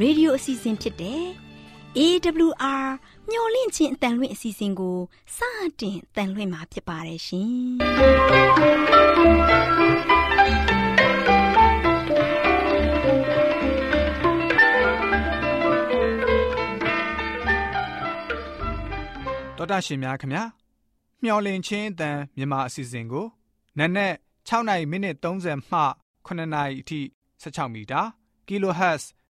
ရဲ့ရေဒီယိုအစီအစဉ်ဖြစ်တဲ့ AWR မျော်လင့်ခြင်းအတန်လွင့်အစီအစဉ်ကိုစတင်တန်လွင့်မှာဖြစ်ပါတယ်ရှင်တော်တာရှင်များခင်ဗျာမျော်လင့်ခြင်းအတန်မြန်မာအစီအစဉ်ကိုနက်နက်6နိုင်မိနစ်30မှ9နာရီအထိ16မီတာ kHz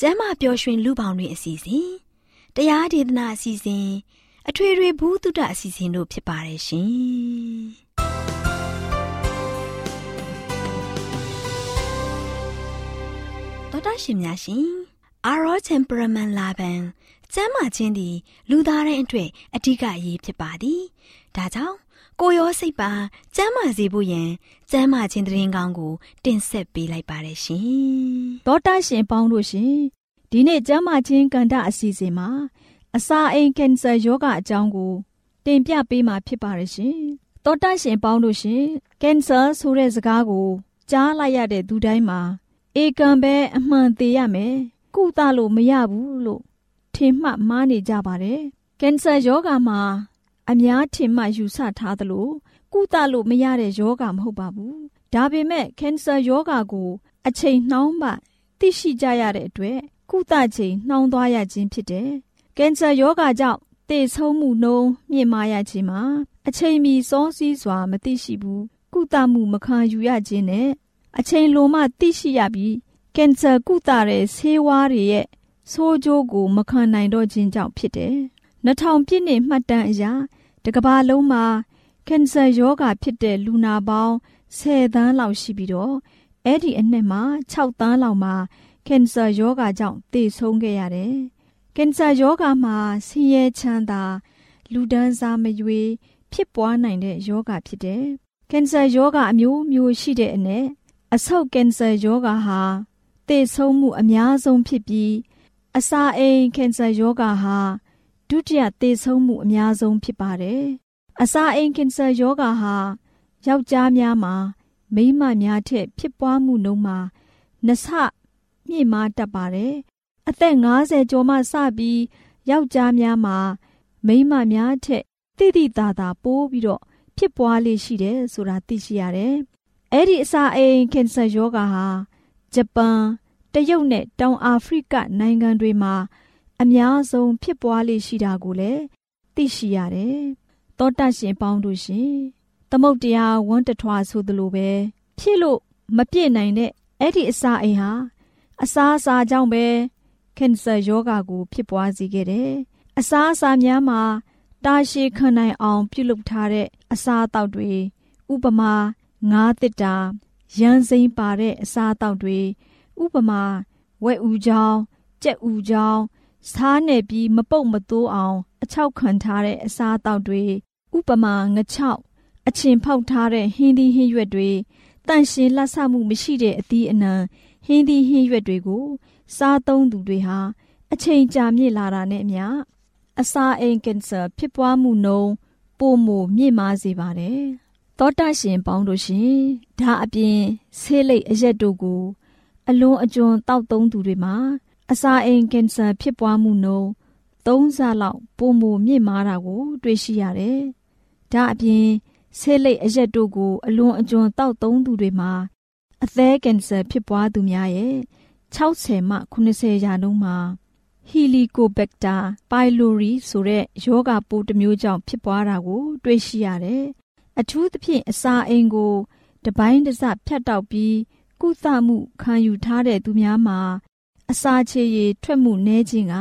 ကျမ်းမာပျော်ရွှင်လူပေါင်းတွင်အစီအစဉ်တရားဒေသနာအစီအစဉ်အထွေထွေဘုဒ္ဓအစီအစဉ်တို့ဖြစ်ပါတယ်ရှင်တော်တာရှင်များရှင်အာရော temperament လာပန်ကျမ်းမာခြင်းသည် လူသားတိုင်းအတွက်အဓိကအရေးဖြစ်ပါသည်ဒါကြောင့် ကိုရောစိတ်ပါကျမ်းမာစေဖို့ယင်ကျမ်းမာခြင်းတရင်ကောင်းကို တင်ဆက်ပေးလိုက်ပါတယ်ရှင်။သောတာရှင်ပေါင်းတို့ရှင်ဒီနေ့ကျမ်းမာခြင်းကန္တအစီအစဉ်မှာအစာအိမ်ကင်ဆာယောဂအကြောင်းကို တင်ပြပေးမှာဖြစ်ပါတယ်ရှင်။သောတာရှင်ပေါင်းတို့ရှင်ကင်ဆာဆိုတဲ့စကားကို ကြားလိုက်ရတဲ့သူတိုင်းမှာဧကံပဲအမှန်သေးရမယ်။ကုသလို့မရဘူးလို့ထင်မှတ်မှားနေကြပါတယ်။ကင်ဆာယောဂမှာ အများထင်မှယူဆထားသလို ကုသလို့မရတဲ့ယောဂမဟုတ်ပါဘူး။ဒါပေမဲ့ကင်ဆာယောဂကို အချိန်နှောင်းမှသိရှိကြရတဲ့အတွက်ကုသချိန်နှောင်းသွားရခြင်းဖြစ်တယ်။ကင်ဆာယောဂကြောင့်သေဆုံးမှုနှုန်းမြင့်မားရခြင်းမှာအချိန်မီစောစီးစွာမသိရှိဘူးကုသမှုမခံယူရခြင်းနဲ့အချိန်လိုမှသိရှိရပြီးကင်ဆာကုသတဲ့ဆေးဝါးတွေရဲ့ဆိုးကျိုးကိုမခံနိုင်တော့ခြင်းကြောင့်ဖြစ်တယ်။2000ပြည့်နှစ်မှတ်တမ်းအရ တကဘာလုံးမှာကင်ဆာရောဂါဖြစ်တဲ့လူနာပေါင်း10သန်းလောက်ရှိပြီးတော့အဲ့ဒီအနှစ်မှာ6သန်းလောက်မှာကင်ဆာရောဂါကြောင့်သေဆုံးခဲ့ရတယ်။ကင်ဆာရောဂါမှာဆင်းရဲချမ်းသာလူဒန်းစားမရွေဖြစ်ပွားနိုင်တဲ့ရောဂါဖြစ်တယ်။ကင်ဆာရောဂါအမျိုးမျိုးရှိတဲ့အနက်အဆုတ်ကင်ဆာရောဂါဟာသေဆုံးမှုအများဆုံးဖြစ်ပြီးအစာအိမ်ကင်ဆာရောဂါဟာ ဒုတိယသေဆုံးမှုအများဆုံးဖြစ်ပါတယ်။အစာအိမ်ကင်ဆာရောဂါဟာယောက်ျားများမှာမိန်းမများထက်ဖြစ်ပွားမှုနှုန်းမှာနှစ်ဆမြင့်မားတတ်ပါတယ်။အသက်50ကျော်မှစပြီးယောက်ျားများမှာမိန်းမများထက်တိတိသာသာပိုးပြီးတော့ဖြစ်ပွားလေးရှိတယ်ဆိုတာသိရှိရတယ်။အဲ့ဒီအစာအိမ်ကင်ဆာရောဂါဟာဂျပန်တရုတ်နဲ့တောင်အာဖရိကနိုင်ငံတွေမှာ အများဆုံးဖြစ်ပွားလေးရှိတာကိုလည်းသိရှိရတယ်။သောတရှင်ပေါင်းတို့ရှင်သမုတ်တရားဝန်းတထွားဆိုသလိုပဲဖြစ်လို့မပြည့်နိုင်တဲ့အဲ့ဒီအစာအိမ်ဟာအစာအစာကြောင့်ပဲကင်ဆာရောဂါကို ဖြစ်ပွားစေခဲ့တယ်။အစာအစာများမှာတာရှည်ခံနိုင်အောင် ပြုလုပ်ထားတဲ့အစာအသောက်တွေဥပမာငါးတစ်တာရန်စိမ်းပါတဲ့အစာအသောက်တွေဥပမာဝက်ဥချောင်းကြက်ဥချောင်း စားနေပြီးမပုတ်မတိုးအောင် အချောက်ခံထားတဲ့အစားအသောက်တွေဥပမာငချောက်အချင်ဖောက်ထားတဲ့ဟင်းသီးဟင်းရွက်တွေတန့်ရှင်းလက်ဆမှုမရှိတဲ့အသီးအနှံဟင်းသီးဟင်းရွက်တွေကို စားသုံးသူတွေဟာအချိန်ကြာမြင့်လာတာနဲ့အမျှအစာအိမ်ကင်ဆာဖြစ်ပွားမှုနှုန်းပိုမိုမြင့်မားစေပါတယ်။သောတာရှင်ပေါင်းတို့ရှင်ဒါအပြင်ဆေးလိပ်အရက်တို့ကို အလွန်အကျွံတောက်သုံးသူတွေမှာ အစာအိမ်ကင်ဆာဖြစ်ပွားမှုနှုန်း၃ဆလောက်ပိုမိုမြင့်မားတာကို တွေ့ရှိရတယ်။ဒါအပြင်ဆေးလိပ်အရက်တို့ကိုအလွန်အကျွံတောက်သုံးသူတွေမှာအသည်းကင်ဆာဖြစ်ပွားသူများရဲ့60မှ80ရာနှုန်းမှာ Helicobacter pylori ဆိုတဲ့ယောဂပိုးတစ်မျိုးကြောင့်ဖြစ်ပွားတာကို တွေ့ရှိရတယ်။အထူးသဖြင့်အစာအိမ်ကိုတပိုင်းတစဖြတ်တောက်ပြီးကုသမှုခံယူထားတဲ့သူများမှာ အစာချေရည်ထွက်မှုနည်းခြင်းက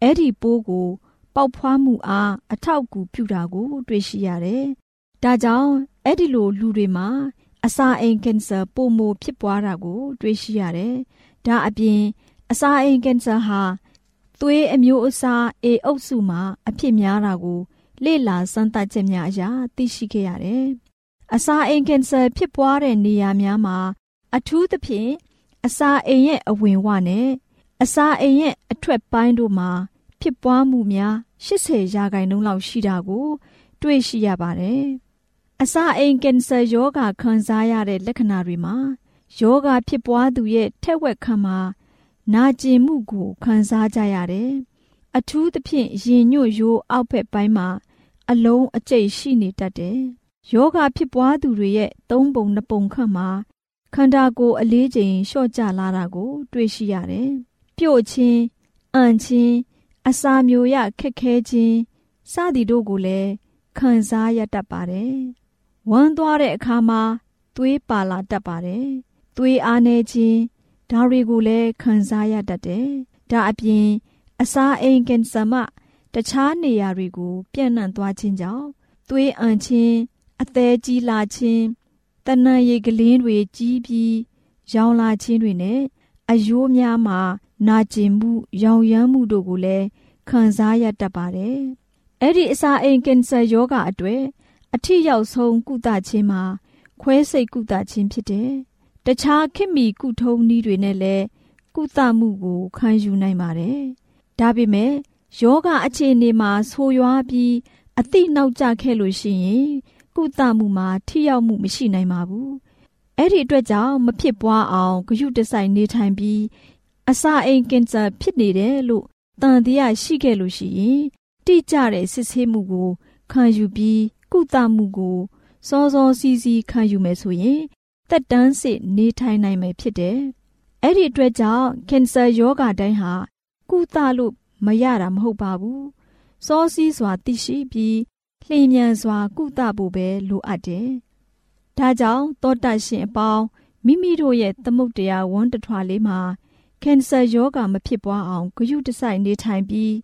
အဲ့ဒီပိုးကို ပေါက်ဖွားမှုအားအထောက်အကူပြုတာကို တွေ့ရှိရတယ်။ဒါကြောင့်အဲ့ဒီလိုလူတွေမှာအစာအိမ်ကင်ဆာပိုမိုဖြစ်ပွားတာကို တွေ့ရှိရတယ်။ဒဒါအပြင် အစာအိမ်ကင်ဆာဟာသွေးအမျိုးအစားအေအုပ်စုမှာအဖြစ်များတာကို လေ့လာစမ်းသပ်ချက်များအရသိရှိခဲ့ရတယ်။အစာအိမ်ကင်ဆာဖြစ်ပွားတဲ့နေရာများမှာ အထူးသဖြင့် အစာအိမ်ရဲ့အဝင်ဝနဲ့အစာအိမ်ရဲ့အထွက်ပိုင်းတို့မှာ ဖြစ်ပွားမှုများ80ရာခိုင်နှုန်းလောက်ရှိတာကို တွေ့ရှိရပါတယ်။အစာအိမ်ကင်ဆာယောဂခံစားရတဲ့လက္ခဏာတွေမှာယောဂဖြစ်ပွားသူရဲ့ထက်ဝက်ခန့်မှာနာကျင်မှုကိုခံစားကြရတယ်။အထူးသဖြင့်ရင်ညွတ်ရိုးအောက်ဘက်ပိုင်းမှာ အလုံးအကျိတ်ရှိနေတတ်တယ်။ယောဂဖြစ်ပွားသူတွေရဲ့သုံးပုံနှစ်ပုံခန့်မှာ ခန္ဓာကိုယ်အလေးချိန်လျှော့ကျလာတာကို တွေ့ရှိရတယ်။ပြုတ်ခြင်း၊အန်ခြင်း၊အစာမျိုးရခက်ခဲခြင်းစသည်တို့ကိုလည်းခံစားရတတ်ပါတယ်။ဝမ်းသွားတဲ့အခါမှာသွေးပါလာတတ်ပါတယ်။သွေးအားနည်းခြင်းဒါတွေကိုလည်းခံစားရတတ်တယ်။ဒါအပြင် အစာအိမ်ကင်ဆာမှတခြားနေရာတွေကို ပြန့်နှံ့သွားခြင်းကြောင့်သွေးအန်ခြင်းအသေးကြီးလာခြင်း တဏှာရည်ကလင်းတွေကြီးပြီးရောင်လာခြင်းတွေနဲ့အယိုးများမှာနာကျင်မှုရောင်ရမ်းမှုတို့ကိုလည်းခံစားရတတ်ပါတယ်။အဲ့ဒီအစာအိမ်ကင်ဆာယောဂအတွေ့အထိရောက်ဆုံးကုသခြင်းမှာခွဲစိတ်ကုသခြင်းဖြစ်တယ်။တခြားခေတ်မီကုထုံးနည်းတွေနဲ့လည်းကုသမှုကိုခံယူနိုင်ပါတယ်။ဒါပေမဲ့ယောဂအခြေအနေမှာဆိုးရွားပြီးအသိနောက်ကျခဲ့လို့ရှိရင် ကုသမှုမှာထိရောက်မှုမရှိနိုင်ပါဘူး။အဲ့ဒီအတွက်ကြောင့်မဖြစ်ပွားအောင်ဂရုတစိုက်နေထိုင်ပြီးအစာအိမ်ကင်ဆာဖြစ်နေတယ်လို့တန်တရားရှိခဲ့လို့ရှိရင်တိကျတဲ့စစ်ဆေးမှုကိုခံယူပြီးကုသမှုကိုစောစောစီးစီးခံယူမယ်ဆိုရင်တက်တန်းစစ်နေထိုင်နိုင်မယ်ဖြစ်တယ်။အဲ့ဒီအတွက်ကြောင့်ကင်ဆာယောဂတိုင်းဟာကုသလို့မရတာမဟုတ်ပါဘူး။စောစီးစွာသိရှိပြီး လျင်မြန်စွာ ကုသဖို့ပဲလိုအပ်တယ်။ဒါကြောင့်သောတရှင်အပေါင်းမိမိတို့ရဲ့သမုတ်တရားဝန်းတထွာလေးမှာကင်ဆာယောဂမဖြစ်ပွားအောင်ဂရုတစိုက်နေထိုင်ပြီး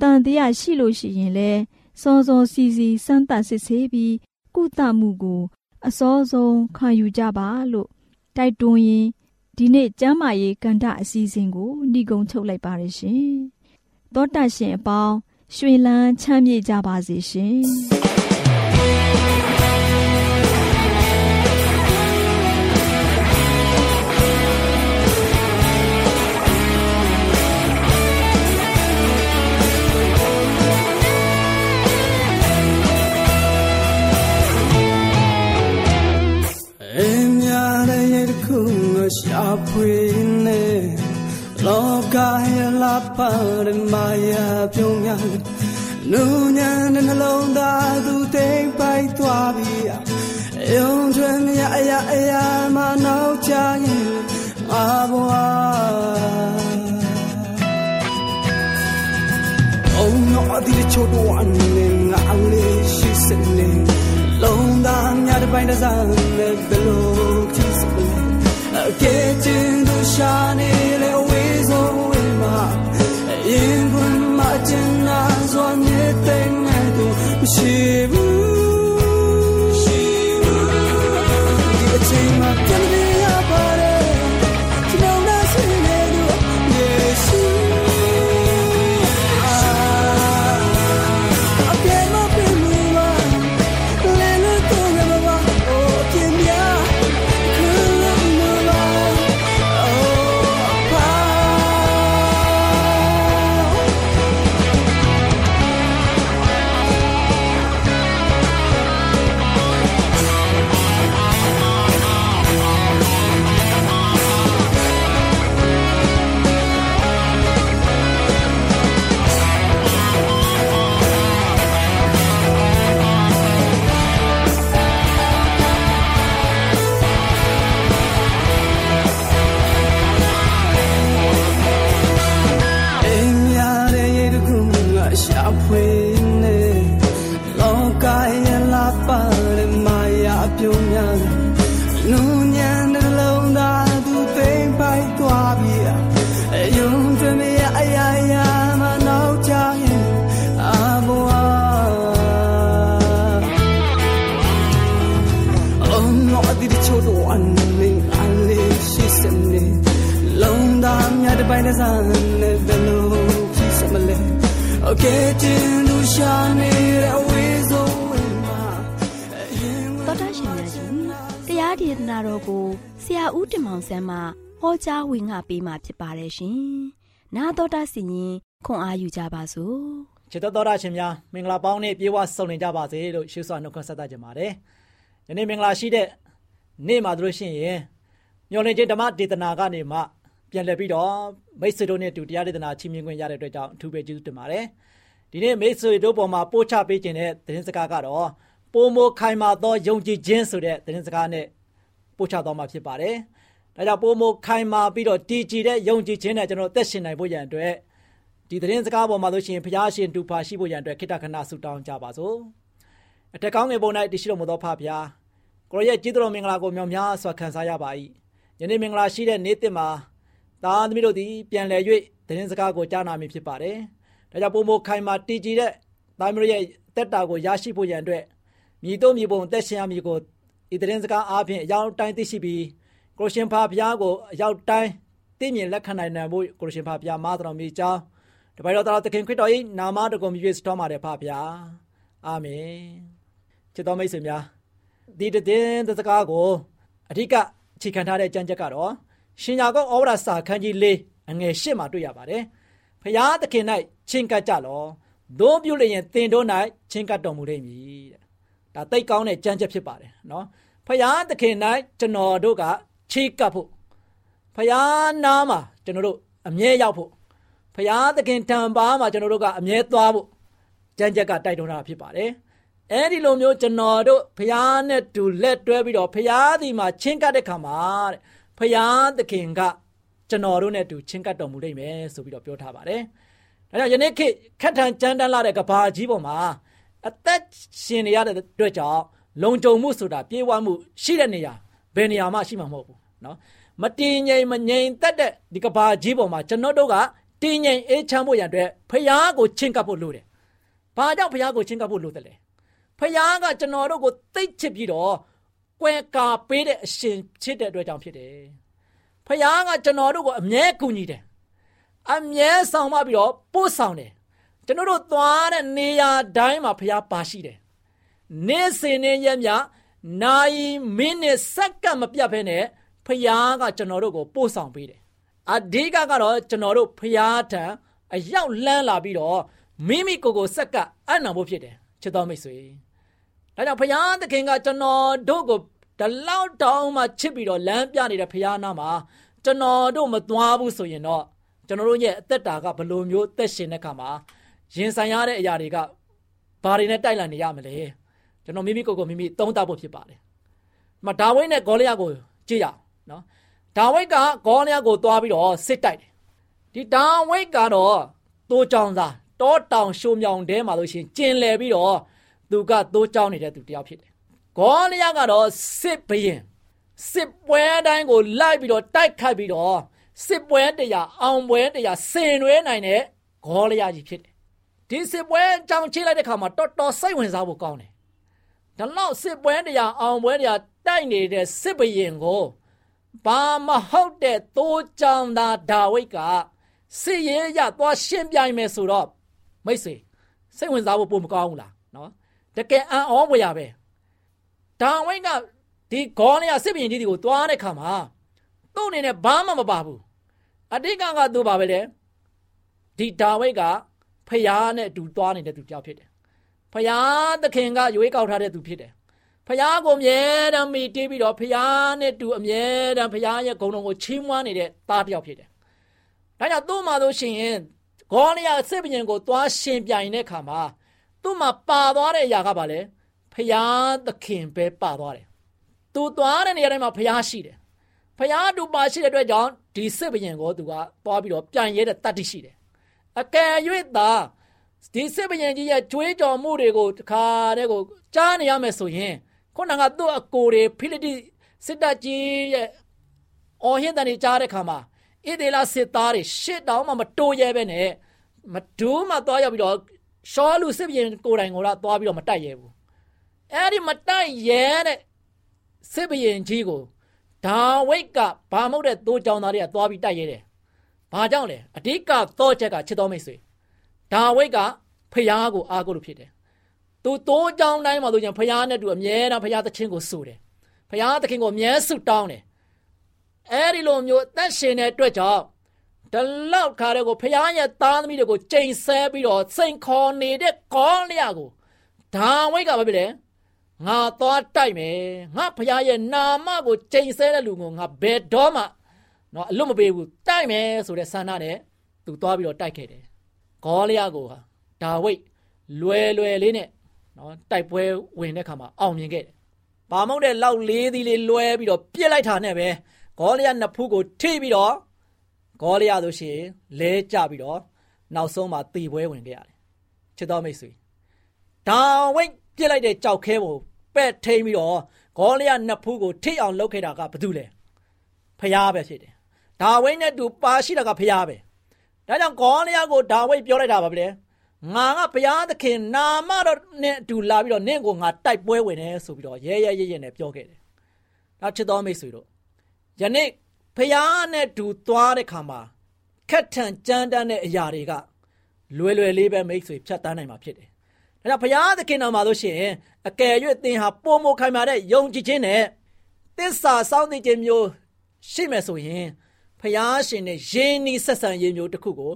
တန်တရားရှိလို့ရှိရင်လည်းစောစောစီစီစမ်းသပ်စစ်ဆေးပြီးကုသမှုကို အစောဆုံးခံယူကြပါလို့တိုက်တွန်းရင်းဒီနေ့ကျမ်းမာရေးကန္တအစီအစဉ်ကိုနှီးကုံချုပ်လိုက်ပါရရှင်။သောတရှင်အပေါင်း ရွှေလန်းချမ်းမြေ့ကြပါစေရှင် ပြုံးများနူညာနဲ့နှလုံးသားသူတိမ်ပိုက်သွားပြီအယုံထွင်မြအရာအရာမနောက်ချရင်အာဘွာအုံတော့ဒီချိုးတော့အနေငါလေးရှိစနေလုံးသားများတစ်ပိုင်းတစ်စား သူ များတစ်ပိုင်းတစ်စားနဲ့ဘယ်လိုဖြစ်စမလဲ Okay တင်လူရှာနေတဲ့ဝေးစိုးဝင်မှာတော်တရှင်များရှင်တရားဒေသနာတော်ကိုဆရာဦးတင်မောင်ဆန်းမှဟောကြားဝင်ငါပေးมาဖြစ်ပါတယ်ရှင်။နာတော်တာစီရင်ခွန်အားယူကြပါစို့။ခြေတော်တော်ရှင်များမင်္ဂလာပေါင်းနဲ့ပြေဝဆုံနေကြပါစေလို့ရှေးစွာနှုတ်ခွန်းဆက်သကြပါတယ်။ယနေ့မင်္ဂလာရှိတဲ့နေ့မှာတို့ရှင်ရင်မျော်လင့်ခြင်းဓမ္မဒေသနာကနေမှ ပြန်လည်ပြီးတော့မိတ်ဆွေတို့နဲ့တူတရားဒေသနာချီးမြှင့်ခွင့်ရတဲ့အတွက်ကြောင့်အထူးပဲကျေးဇူးတင်ပါတယ်။ဒီနေ့မိတ်ဆွေတို့ပေါ်မှာပို့ချပေးခြင်းတဲ့သတင်းစကားကတော့ပိုမိုခိုင်မာသောယုံကြည်ခြင်းဆိုတဲ့သတင်းစကားနဲ့ပို့ချသွားမှာဖြစ်ပါတယ်။ဒါကြောင့်ပိုမိုခိုင်မာပြီးတော့တည်ကြည်တဲ့ယုံကြည်ခြင်းနဲ့ကျွန်တော်သက်ရှင်နိုင်ဖို့ရန်အတွက်ဒီသတင်းစကားပေါ်မှာလို့ရှိရင်ဘုရားရှင်တူပါရှိဖို့ရန်အတွက်ခိတ္တခဏဆုတောင်းကြပါစို့။အထက်ကောင်းငယ်ပုံ၌တရှိတော်မူသောဖဖျားကိုရရဲ့ကျေးဇူးတော်မင်္ဂလာကိုမြောက်များစွာခံစားရပါ၏။ယနေ့မင်္ဂလာရှိတဲ့နေ့တစ်မှာ သားသမီးတို့သည်ပြန်လည်၍သတင်းစကားကိုကြားနာမည်ဖြစ်ပါတယ်။ဒါကြောင့်ပုံမခိုင်မာတည်ကြည်တဲ့သားသမီးတို့ရဲ့တက်တာကိုရရှိဖို့ရန်အတွက်မြည်တို့မြည်ပုံတက်ရှင်ရမည်ကိုဤသတင်းစကားအားဖြင့်အရောက်တိုင်းသိရှိပြီးကိုရှင်ဖာဘုရားကိုအရောက်တိုင်းသိမြင်လက်ခံနိုင်နိုင်ဖို့ကိုရှင်ဖာဘုရားမာတော်မူကြောင်းတပိုင်တော်တော်သခင်ခရစ်တော်၏နာမတော်ကိုမြည်စတော်မှာတယ်ဖာဘုရားအာမင်ချစ်တော်မိတ်ဆွေများဒီတဲ့စကားကိုအဓိကအခြေခံထားတဲ့ကြံချက်ကတော့ ရှင်ယာကုပ်ဩဝါဒစာခန်းကြီး၄အငယ်၈မှာတွေ့ရပါတယ်ဖျားသခင်၌ချင်းကပ်ကြလောသို့ပြုလျင်တင်တို့၌ချင်းကပ်တော်မူလိမ့်မည်တဲ့ဒါသိကောင်းတဲ့ကြံချက်ဖြစ်ပါတယ်နော်ဖျားသခင်၌ကျွန်တော်တို့ကချေကပ်ဖို့ဖျားနာမှာကျွန်တော်တို့အမြဲရောက်ဖို့ဖျားသခင်တံပါမှာကျွန်တော်တို့ကအမြဲသွားဖို့ကြံချက်ကတိုက်တွန်းတာဖြစ်ပါတယ်အဲ့ဒီလိုမျိုးကျွန်တော်တို့ဖျားနဲ့တူလက်တွဲပြီးတော့ဖျားဒီမှာချင်းကပ်တဲ့ခါမှာတဲ့ ဖျားသခင်ကကျွန်တော်တို့နဲ့တူချင်းကပ်တော်မူလိမ့်မယ်ဆိုပြီးတော့ပြောထားပါတယ်။ဒါကြောင့်ယနေ့ခေတ်ခက်ထန်ကြမ်းတမ်းလာတဲ့ကဘာကြီးပေါ်မှာအသက်ရှင်နေရတဲ့အတွက်ကြောင့်လုံခြုံမှုဆိုတာပြေဝမှုရှိတဲ့နေရာဘယ်နေရာမှရှိမှာမဟုတ်ဘူးနော်မတည်ငြိမ်မငြိမ်သက်တဲ့ဒီကဘာကြီးပေါ်မှာကျွန်တော်တို့ကတည်ငြိမ်အေးချမ်းဖို့ရန်အတွက်ဖျားကိုချင်းကပ်ဖို့လိုတယ်။ဘာကြောင့်ဖျားကိုချင်းကပ်ဖို့လိုတယ်လဲ။ဖျားကကျွန်တော်တို့ကိုသိချစ်ပြီးတော့ ကွယ်ကာပေးတဲ့အရှင်ဖြစ်တဲ့အတွက်ကြောင့်ဖြစ်တယ်။ဖခင်ကကျွန်တော်တို့ကိုအမြဲကူညီတယ်။အမြဲဆောင်မပြီးတော့ပို့ဆောင်တယ်။ကျွန်တော်တို့သွားတဲ့နေရာတိုင်းမှာဖခင်ပါရှိတယ်။နေ့စဉ်နဲ့ရက်မြနိုင်မိနစ်စက္ကန့်မပြတ်ဖဲနဲ့ဖခင်ကကျွန်တော်တို့ကိုပို့ဆောင်ပေးတယ်။အဓိကကတော့ကျွန်တော်တို့ဖခင်ထံအရောက်လန်းလာပြီးတော့မိမိကိုယ်ကိုစက္ကန့်အံ့နာဖို့ဖြစ်တယ်ချစ်တော်မိတ်ဆွေ။ ဒါကြောင့်ဘုရားသခင်ကကျွန်တော်တို့ကိုဒီလောက်တောင်းမှချစ်ပြီးတော့လမ်းပြနေတဲ့ဘုရားနာမှာကျွန်တော်တို့မသွားဘူးဆိုရင်တော့ကျွန်တော်တို့ရဲ့အသက်တာကဘယ်လိုမျိုးသက်ရှင်တဲ့ခါမှာရင်ဆိုင်ရတဲ့အရာတွေကဘာတွေနဲ့တိုက်လန်နေရမလဲကျွန်တော်မိမိကိုယ်ကိုမိမိသုံးသပ်ဖို့ဖြစ်ပါတယ်။မဒါဝိဒ်နဲ့ဂေါလိယကိုကြည့်ရအောင်နော်။ဒါဝိဒ်ကဂေါလိယကိုသွားပြီးတော့စစ်တိုက်တယ်။ဒီဒါဝိဒ်ကတော့တိုးကြောင်သားတောတောင်ရှုံမြောင်တဲမှာလို့ရှိရင်ကျင်လည်ပြီးတော့ သူကသိုးကြောင်းနေတဲ့သူတယောက်ဖြစ်တယ်။ဂေါလိယကတော့စစ်ဘရင်စစ်ပွဲတိုင်းကိုလိုက်ပြီးတော့တိုက်ခိုက်ပြီးတော့စစ်ပွဲတရားအောင်ပွဲတရားဆင်နွှဲနိုင်တဲ့ဂေါလိယကြီးဖြစ်တယ်။ဒီစစ်ပွဲအကြောင်းချိလိုက်တဲ့ခါမှာတော်တော်စိတ်ဝင်စားဖို့ကောင်းတယ်။ဒါလောက်စစ်ပွဲတရားအောင်ပွဲတရားတိုက်နေတဲ့စစ်ဘရင်ကိုဘာမဟုတ်တဲ့သိုးကြောင်သားဒါဝိဒ်ကစစ်ရေးရသွားရှင်းပြိုင်မယ်ဆိုတော့မိတ်ဆွေစိတ်ဝင်စားဖို့ပုံမကောင်းဘူးလားနော် တကယ်အံ့ဩဖွယ်ရပဲဒါဝိဒ်ကဒီဂေါလိယစစ်ဘရင်ကြီးတွေကိုတွားတဲ့ခါမှာသူ့အနေနဲ့ဘာမှမပါဘူးအတိတ်ကကသူပါပဲလေဒီဒါဝိဒ်ကဖျားနဲ့အတူတွားနေတဲ့သူကြောက်ဖြစ်တယ်ဖျားသခင်ကရွေးကောက်ထားတဲ့သူဖြစ်တယ်ဖျားကိုအမြဲတမ်းမိတီးပြီးတော့ဖျားနဲ့တူအမြဲတမ်းဖျားရဲ့ဂုဏ်တော်ကိုချီးမွမ်းနေတဲ့သားတစ်ယောက်ဖြစ်တယ်ဒါကြောင့်သူ့မှာဆိုရှင်ဂေါလိယစစ်ဘရင်ကိုတွားရှင်ပြိုင်တဲ့ခါမှာ သူ့မှာပါသွားတဲ့အရာကဘာလဲဖျားသခင်ပဲပါသွားတယ်သူသွားတဲ့နေရာတိုင်းမှာဖျားရှိတယ်ဖျားတူပါရှိတဲ့အတွက်ကြောင့်ဒီစစ်ဘရင်ကိုသူကသွားပြီးတော့ပြန်ရဲတဲ့တတ်တိရှိတယ်အကယ်၍သာဒီစစ်ဘရင်ကြီးရဲ့ကြွေးကြော်မှုတွေကိုတခါတည်းကိုကြားနေရမယ်ဆိုရင်ခုနကသူ့အကိုတွေဖိလိတိစစ်တပ်ကြီးရဲ့အော်ဟင်းတန်တွေကြားတဲ့ခါမှာဣသေလစစ်သားတွေရှစ်တောင်မှမတိုးရဲပဲနဲ့မဒူးမှသွားရောက်ပြီးတော့ ရှောလူစစ်ပြင်ကိုယ်တိုင်ကိုလာသွားပြီးတော့မတိုက်ရဲဘူးအဲ့ဒီမတိုက်ရဲတဲ့စစ်ဘရင်ကြီးကိုဒါဝိတ်ကဘာမဟုတ်တဲ့သိုးကြောင်သားတွေကသွားပြီးတိုက်ရဲတယ်။ဘာကြောင့်လဲအဓိကသောချက်ကချစ်တော်မိတ်ဆွေဒါဝိတ်ကဖျားကိုအားကိုးလို့ဖြစ်တယ်။သူသိုးကြောင်တိုင်းမှာဆိုရင်ဖျားနဲ့တူအမြဲတမ်းဖျားသခင်ကိုစုတယ်။ဖျားသခင်ကိုအမြဲစုတောင်းတယ်။အဲဒီလိုမျိုးအသက်ရှင်တဲ့အတွက်ကြောင့် ဒီလောက်ခါတဲ့ကိုဖျားရဲ့သားသမီးတွေကိုချိန်ဆပြီးတော့စိန်ခေါ်နေတဲ့ကောလျာကိုဒါဝိတ်ကဘာဖြစ်လဲငါသွားတိုက်မယ်ငါဖခင်ရဲ့နာမကိုချိန်ဆတဲ့လူကိုငါဘယ်တော့မှနော်အလွတ်မပေးဘူးတိုက်မယ်ဆိုတဲ့ဆန္ဒနဲ့သူသွားပြီးတော့တိုက်ခဲ့တယ်ဂေါလျာကိုဟာဒါဝိတ်လွယ်လွယ်လေးနဲ့နော်တိုက်ပွဲဝင်တဲ့ခါမှာအောင်မြင်ခဲ့တယ်။ဘာမဟုတ်တဲ့လောက်လေးသီးလေးလွဲပြီးတော့ပြစ်လိုက်တာနဲ့ပဲဂေါလျာနှစ်ဖူးကိုထိပြီးတော့ ဂေါလျာဆိုရှင်လဲကျပြီးတော့နောက်ဆုံးမှာတီပွဲဝင်ခဲ့ရတယ်။ချစ်တော်မိတ်ဆွေဒါဝိတ်ပြစ်လိုက်တဲ့ကြောက်ခဲကိုပဲ့ထိန်ပြီးတော့ဂေါလျာနှစ်ဖူးကိုထိအောင်လုပ်ခဲ့တာကဘာတူလဲဖျားပဲဖြစ်တယ်ဒါဝိတ်နဲ့တူပါရှိတာကဖျားပဲဒါကြောင့်ဂေါလျာကိုဒါဝိတ်ပြောလိုက်တာပါဗျာငါကဘုရားသခင်နာမတော်နဲ့အတူလာပြီးတော့နင့်ကိုငါတိုက်ပွဲဝင်တယ်ဆိုပြီးတော့ရဲရဲရဲရဲနဲ့ပြောခဲ့တယ်။ဒါချစ်တော်မိတ်ဆွေတို့ယနေ့ ဘုရားနဲ့တူသွားတဲ့ခါမှာခက်ထန်ကြမ်းတမ်းတဲ့အရာတွေကလွယ်လွယ်လေးပဲမိတ်ဆွေဖြတ်တန်းနိုင်မှာဖြစ်တယ်။ဒါကြောင့်ဘုရားသခင်တော်မှာလို့ရှိရင်အကယ်၍သင်ဟာပုံမခိုင်မာတဲ့ယုံကြည်ခြင်းနဲ့သစ္စာစောင့်သိခြင်းမျိုးရှိမယ်ဆိုရင်ဘုရားရှင်နဲ့ယဉ်ဤဆက်ဆံရေးမျိုးတစ်ခုကို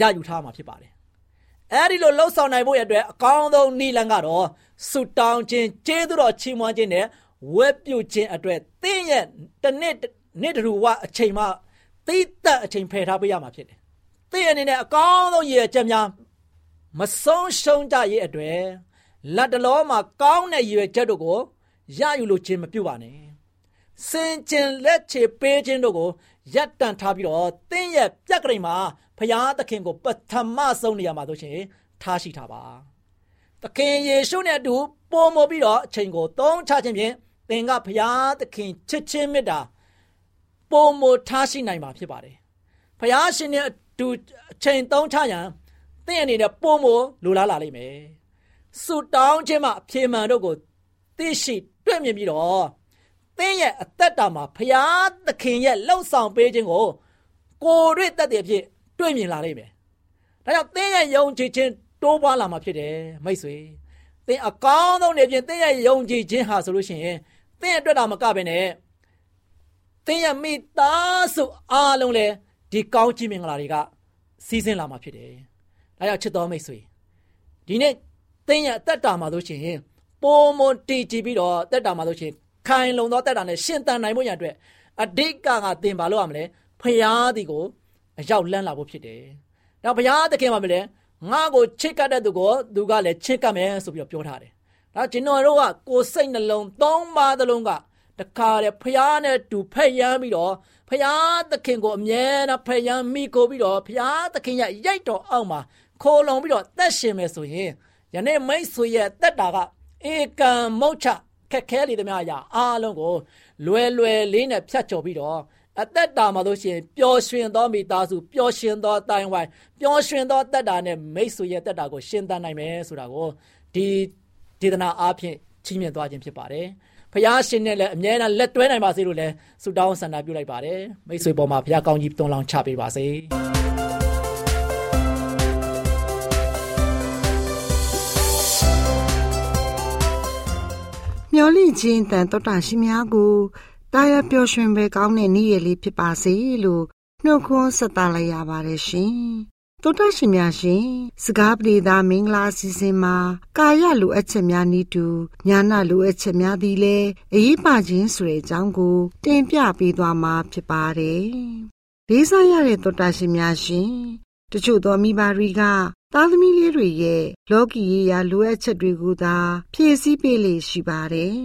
ရယူထားမှာဖြစ်ပါတယ်။အဲဒီလိုလှုပ်ဆောင်နိုင်ဖို့ရအတွက်အကောင်းဆုံးနည်းလမ်းကတော့ဆုတောင်းခြင်းကျေးဇူးတော်ချီးမွမ်းခြင်းနဲ့ဝက်ပြုတ်ခြင်းအတွက်သင်ရဲ့တစ်နှစ် နှစ်တူဝအချိန်မှသိသက်အချိန်ဖယ်ထားပေးရမှာဖြစ်တယ်။သင်အနေနဲ့အကောင်းဆုံးရည်ချက်များမဆုံးရှုံးကြရဲ့အတွက်လက်တလောမှာကောင်းတဲ့ရည်ရွယ်ချက်တို့ကိုရယူလို့ခြင်းမပြုပါနဲ့စင်ကျင်လက်ချေပေးခြင်းတို့ကိုရပ်တန့်ထားပြီးတော့သင်ရဲ့ပြက်ကလေးမှာဖရာသခင်ကိုပထမဆုံးနေရာမှာဆိုရှင်ထားရှိထားပါသခင်ယေရှုနဲ့အတူပုံမပြီးတော့အချိန်ကိုသုံးချခြင်းဖြင့်သင်ကဖရာသခင်ချစ်ချင်းမေတ္တာ ပုံမထားရှိနိုင်မှာဖြစ်ပါတယ်ဖရာရှင်နဲ့အတူအချိန်သုံးချရန်သင်အနေနဲ့ပုံမလိုလားလာလိမ့်မယ်ဆုတောင်းခြင်းမှာအပြေမှန်တို့ကိုသိရှိတွေ့မြင်ပြီးတော့သင်ရဲ့အသက်တာမှာဖရာသခင်ရဲ့လှုပ်ဆောင်ပေးခြင်းကိုကိုယ်တွေ့တတ်တဲ့အဖြစ်တွေ့မြင်လာလိမ့်မယ်။ဒါကြောင့်သင်ရဲ့ယုံကြည်ခြင်းတိုးပွားလာမှာဖြစ်တယ်မိတ်ဆွေ။သင်အကောင်းဆုံးနေပြင်သင်ရဲ့ယုံကြည်ခြင်းဟာဆိုလို့ရှိရင်သင်အတွက်တော့မကဘဲနဲ့သ င်ရဲ့မိသားစုအားလုံးလည်းဒီကောင်းချီးမင်္ဂလာတွေကစီးဆင်းလာမှာဖြစ်တယ်။ဒါကြောင့်ချစ်တော်မိတ်ဆွေဒီနေ့သင်ရဲ့အသက်တာမှာဆိုရှင်ပုံမတည်ကြည်ပြီးတော့တက်တာမှာဆိုရှင်ခိုင်လုံသောတက်တာနဲ့ရှင်တန်နိုင်ဖို့ရအတွက်အဓိကကသင်ပါလို့ရမလဲဖရာသည်ကိုအရောက်လန်းလာဖို့ဖြစ်တယ်။နောက်ဘုရားသခင်မှာမလဲငါ့ကိုချစ်ကပ်တဲ့သူကိုသူကလည်းချစ်ကပ်မယ်ဆိုပြီးတော့ပြောထားတယ်။ဒါကျွန်တော်တို့ကကိုယ်စိတ်နှလုံးသုံးပါးသလုံးက တခါတည်းဖျားနဲ့တူဖက်ရမ်းပြီးတော့ဖျားသခင်ကိုအမြဲတမ်းဖက်ရမ်းမိကိုပြီးတော့ဖျားသခင်ရဲ့ရိုက်တော်အောက်မှာခိုးလုံပြီးတော့သက်ရှင်မယ်ဆိုရင်ယနေ့မိတ်ဆွေရဲ့တက်တာကဧကံမုတ်ချခက်ခဲလေသမျှအရာအားလုံးကိုလွယ်လွယ်လေးနဲ့ဖြတ်ကျော်ပြီးတော့အသက်တာမှာလို့ရှိရင်ပျော်ရွှင်သောမိသားစုပျော်ရွှင်သောတိုင်ဝိုင်းပျော်ရွှင်သောတက်တာနဲ့မိတ်ဆွေရဲ့တက်တာကိုရှင်းသနိုင်မယ်ဆိုတာကိုဒီဒေသနာအားဖြင့်ချီးမြှင့်သွားခြင်းဖြစ်ပါတယ်။ ဖះရှင်နဲ့လည်းအမြဲတမ်းလက်တွဲနိုင်ပါစေလို့လည်းဆုတောင်းဆန္ဒပြုလိုက်ပါတယ်။မိတ်ဆွေပေါ်မှာဖះကောင်းကြီးတွန်းလောင်းချပေးပါစေ။မျော်လင့်ခြင်းတန်တော်တာရှိများကိုတာယာပျော်ရွှင်ပဲကောင်းတဲ့နေ့ရက်လေးဖြစ်ပါစေလို့နှုတ်ခွန်းဆက်သလိုက်ရပါတယ်ရှင်။ တောတရှင်များရှင်စကားပြေသာမင်္ဂလာစီစဉ်မှာကာယလိုအပ်ချက်များဤတူညာနာလိုအပ်ချက်များသည်လည်းအရေးပါခြင်းဆိုတဲ့အကြောင်းကို တင်ပြပေးသွားမှာဖြစ်ပါတယ်။လေးစားရတဲ့တောတရှင်များရှင်တချို့သောမိဘတွေကသားသမီးလေးတွေရဲ့လောကီရေးရာလိုအပ်ချက်တွေကိုသာ ဖြည့်ဆည်းပေးလေရှိပါတယ်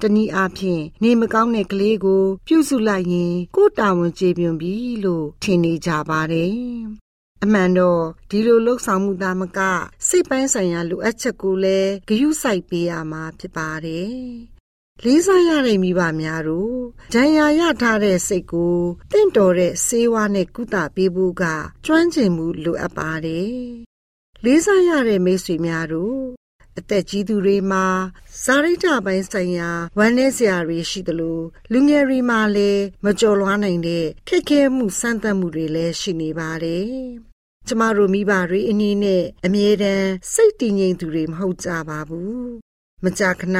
တနည်းအားဖြင့်နေမကောင်းတဲ့ကလေးကို ပြုစုလိုက်ရင်ကိုယ်တာဝန်ကျေပွန်ပြီလို့ထင်နေကြပါတယ်။ အမှန်တော့ဒီလိုလှုပ်ဆောင်မှုသားမကစိတ်ပိုင်းဆိုင်ရာလိုအပ်ချက်ကိုလည်းဂရုစိုက်ပေးရမှာဖြစ်ပါတယ်။လေးစားရတဲ့မိဘများတို့ဒဏ်ရာရထားတဲ့စိတ်ကိုတင့်တော်တဲ့ဆေးဝါးနဲ့ကုသပေးဖို့ကကျွမ်းကျင်မှုလိုအပ်ပါတယ်။လေးစားရတဲ့မိတ်ဆွေများတို့အသက်ကြီးသူတွေမှာဇာရိတပိုင်းဆိုင်ရာဝမ်းနည်းစရာတွေရှိသလိုလူငယ်တွေမှာလည်းမကြော်လွှားနိုင်တဲ့ခက်ခဲမှုစမ်းသပ်မှုတွေလည်းရှိနေပါတယ်။ ကျမတို့မိဘတွေအနည်းနဲ့အမြဲတမ်းစိတ်တည်ငြိမ်သူတွေမဟုတ်ကြပါဘူး။မကြာခဏ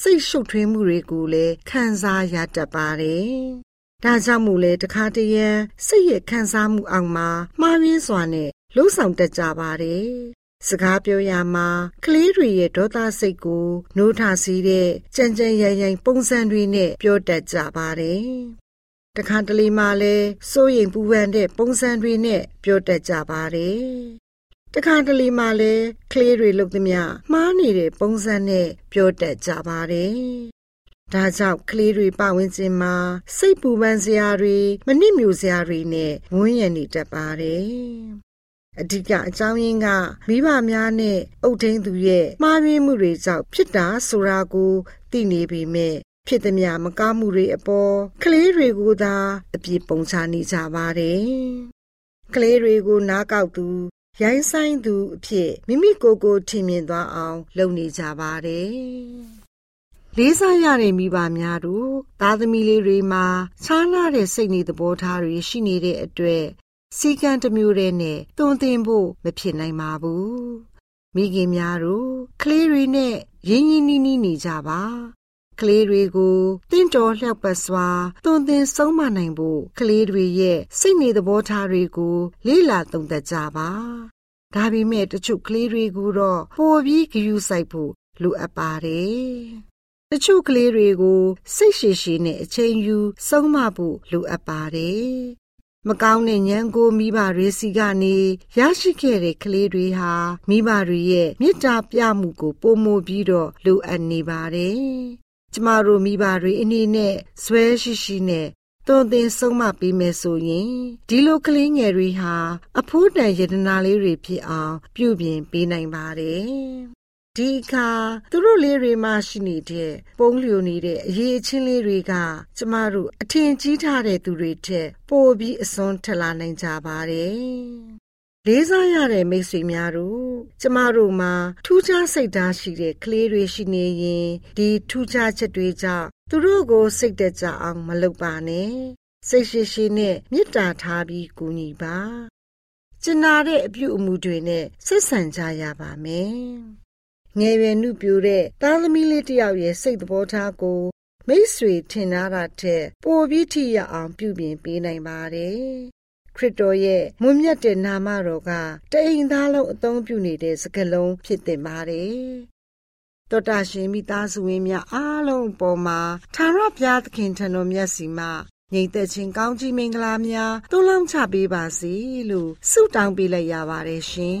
စိတ်ရှုပ်ထွေးမှုတွေကိုလည်းခံစားရတတ်ပါတယ်။ဒါကြောင့်မို့လဲတခါတရံစိတ်ရဲ့ခံစားမှုအောင်မှာမှားရင်းစွာနဲ့လှုပ်ဆောင်တတ်ကြပါတယ်။စကားပြောရမှာကလေးတွေရဲ့ဒေါသစိတ်ကိုနှိုးထစီးတဲ့ကြံကြံရံရံပုံစံတွေနဲ့ပြောတတ်ကြပါတယ်။ တခါတလေမှလည်းစိုးရိမ်ပူပန်တဲ့ပုံစံတွေနဲ့ပြောတတ်ကြပါတယ်။တခါတလေမှလည်းကလေးတွေလုပ်သမျှမှားနေတဲ့ပုံစံနဲ့ပြောတတ်ကြပါတယ်။ဒါကြောင့်ကလေးတွေပဝန်းကျင်မှာစိတ်ပူပန်စရာတွေမနစ်မြို့စရာတွေနဲ့ဝန်းရံနေတတ်ပါတယ်။အဓိကအကြောင်းရင်းကမိဘများနဲ့အုပ်ထိန်းသူရဲ့မှားယွင်းမှုတွေကြောင့်ဖြစ်တာဆိုတာကိုသိနေပေမဲ့ ဖြစ်သည်များမကောင်းမှုတွေအပေါ်ကလေးတွေကိုသာအပြစ်ပုံချနေကြပါတယ်။ကလေးတွေကိုနားကောက်သူရိုင်းဆိုင်သူအဖြစ်မိမိကိုယ်ကိုထင်မြင်သွားအောင် လုပ်နေကြပါတယ်။လေးစားရတဲ့မိဘများတို့သားသမီးလေးတွေမှာခြားနာတဲ့စိတ်နေသဘောထားတွေရှိနေတဲ့အတွက်စီကံတစ်မျိုးတည်းနဲ့တွန်းတင်ဖို့မဖြစ်နိုင်ပါဘူးမိခင်များတို့ကလေးတွေနဲ့ရင်းရင်းနှီးနှီးနေကြပါ ကလေးတွေကိုတင့်တော်လျှောက်ပတ်စွာတွန်းတင်ဆုံးမနိုင်ဖို့ကလေးတွေရဲ့စိတ်နေသဘောထားတွေကိုလေ့လာသုံးသပ်ကြပါဒါပေမဲ့တချို့ကလေးတွေကိုတော့ပိုပြီးဂရုစိုက်ဖို့လိုအပ်ပါတယ်တချို့ကလေးတွေကိုစိတ်ရှည်ရှည်နဲ့အချိန်ယူဆုံးမဖို့လိုအပ်ပါတယ်မကောင်းတဲ့ဉာဏ်ကိုမိဘတွေစီကနေရရှိခဲ့တဲ့ကလေးတွေဟာမိဘတွေရဲ့မေတ္တာပြမှုကိုပုံမပြီးတော့လိုအပ်နေပါတယ်။ ကျမတို့မိဘတွေအနေနဲ့ဇွဲရှိရှိနဲ့သွန်သင်ဆုံးမပေးမယ်ဆိုရင်ဒီလိုကလေးငယ်တွေဟာ အဖိုးတန်ယတနာလေးတွေဖြစ်အောင် ပြုပြင်ပေးနိုင်ပါတယ်။ဒီအခါသူတို့လေးတွေမှရှိနေတဲ့ပုံလျိုနေတဲ့အရေးအချင်းလေးတွေက ကျမတို့အထင်ကြီးထားတဲ့သူတွေထက်ပိုပြီးအစွန်းထလာနိုင်ကြပါတယ်။ လေးစားရတဲ့မိတ်ဆွေများတို့ကျမတို့မှာထူးခြားစိတ်ဓာတ်ရှိတဲ့ကလေးတွေရှိနေရင်ဒီထူးခြားချက်တွေကြောင့်သူတို့ကိုစိတ်တက်ကြအောင်မလုပ်ပါနဲ့စိတ်ရှိရှိနဲ့မေတ္တာထားပြီးကူညီပါကျင်နာတဲ့အပြုအမူတွေနဲ့ဆက်ဆံကြရပါမယ်ငယ်ရွယ်နှုပြိုတဲ့သားသမီးလေးတယောက်ရဲ့စိတ်သဘောထားကိုမိတ်ဆွေထင်ထားတာထက်ပိုပြီးထိရအောင်ပြုပြင်ပေးနိုင်ပါတယ် ခရစ်တော်ရဲ့မွန်မြတ်တဲ့နာမတော်ကတအိမ်သားလုံးအသုံးပြုနေတဲ့စကားလုံးဖြစ်တင်ပါတယ်တော်တာရှင်မိသားစုဝင်များအားလုံးပေါ်မှာသာရဘုရားသခင်ထံတော်မြတ်စီမှာငြိမ်သက်ခြင်းကောင်းကြီးမင်္ဂလာများတုံးလုံးချပေးပါစေလို့ဆုတောင်းပေးလိုက်ရပါတယ်ရှင်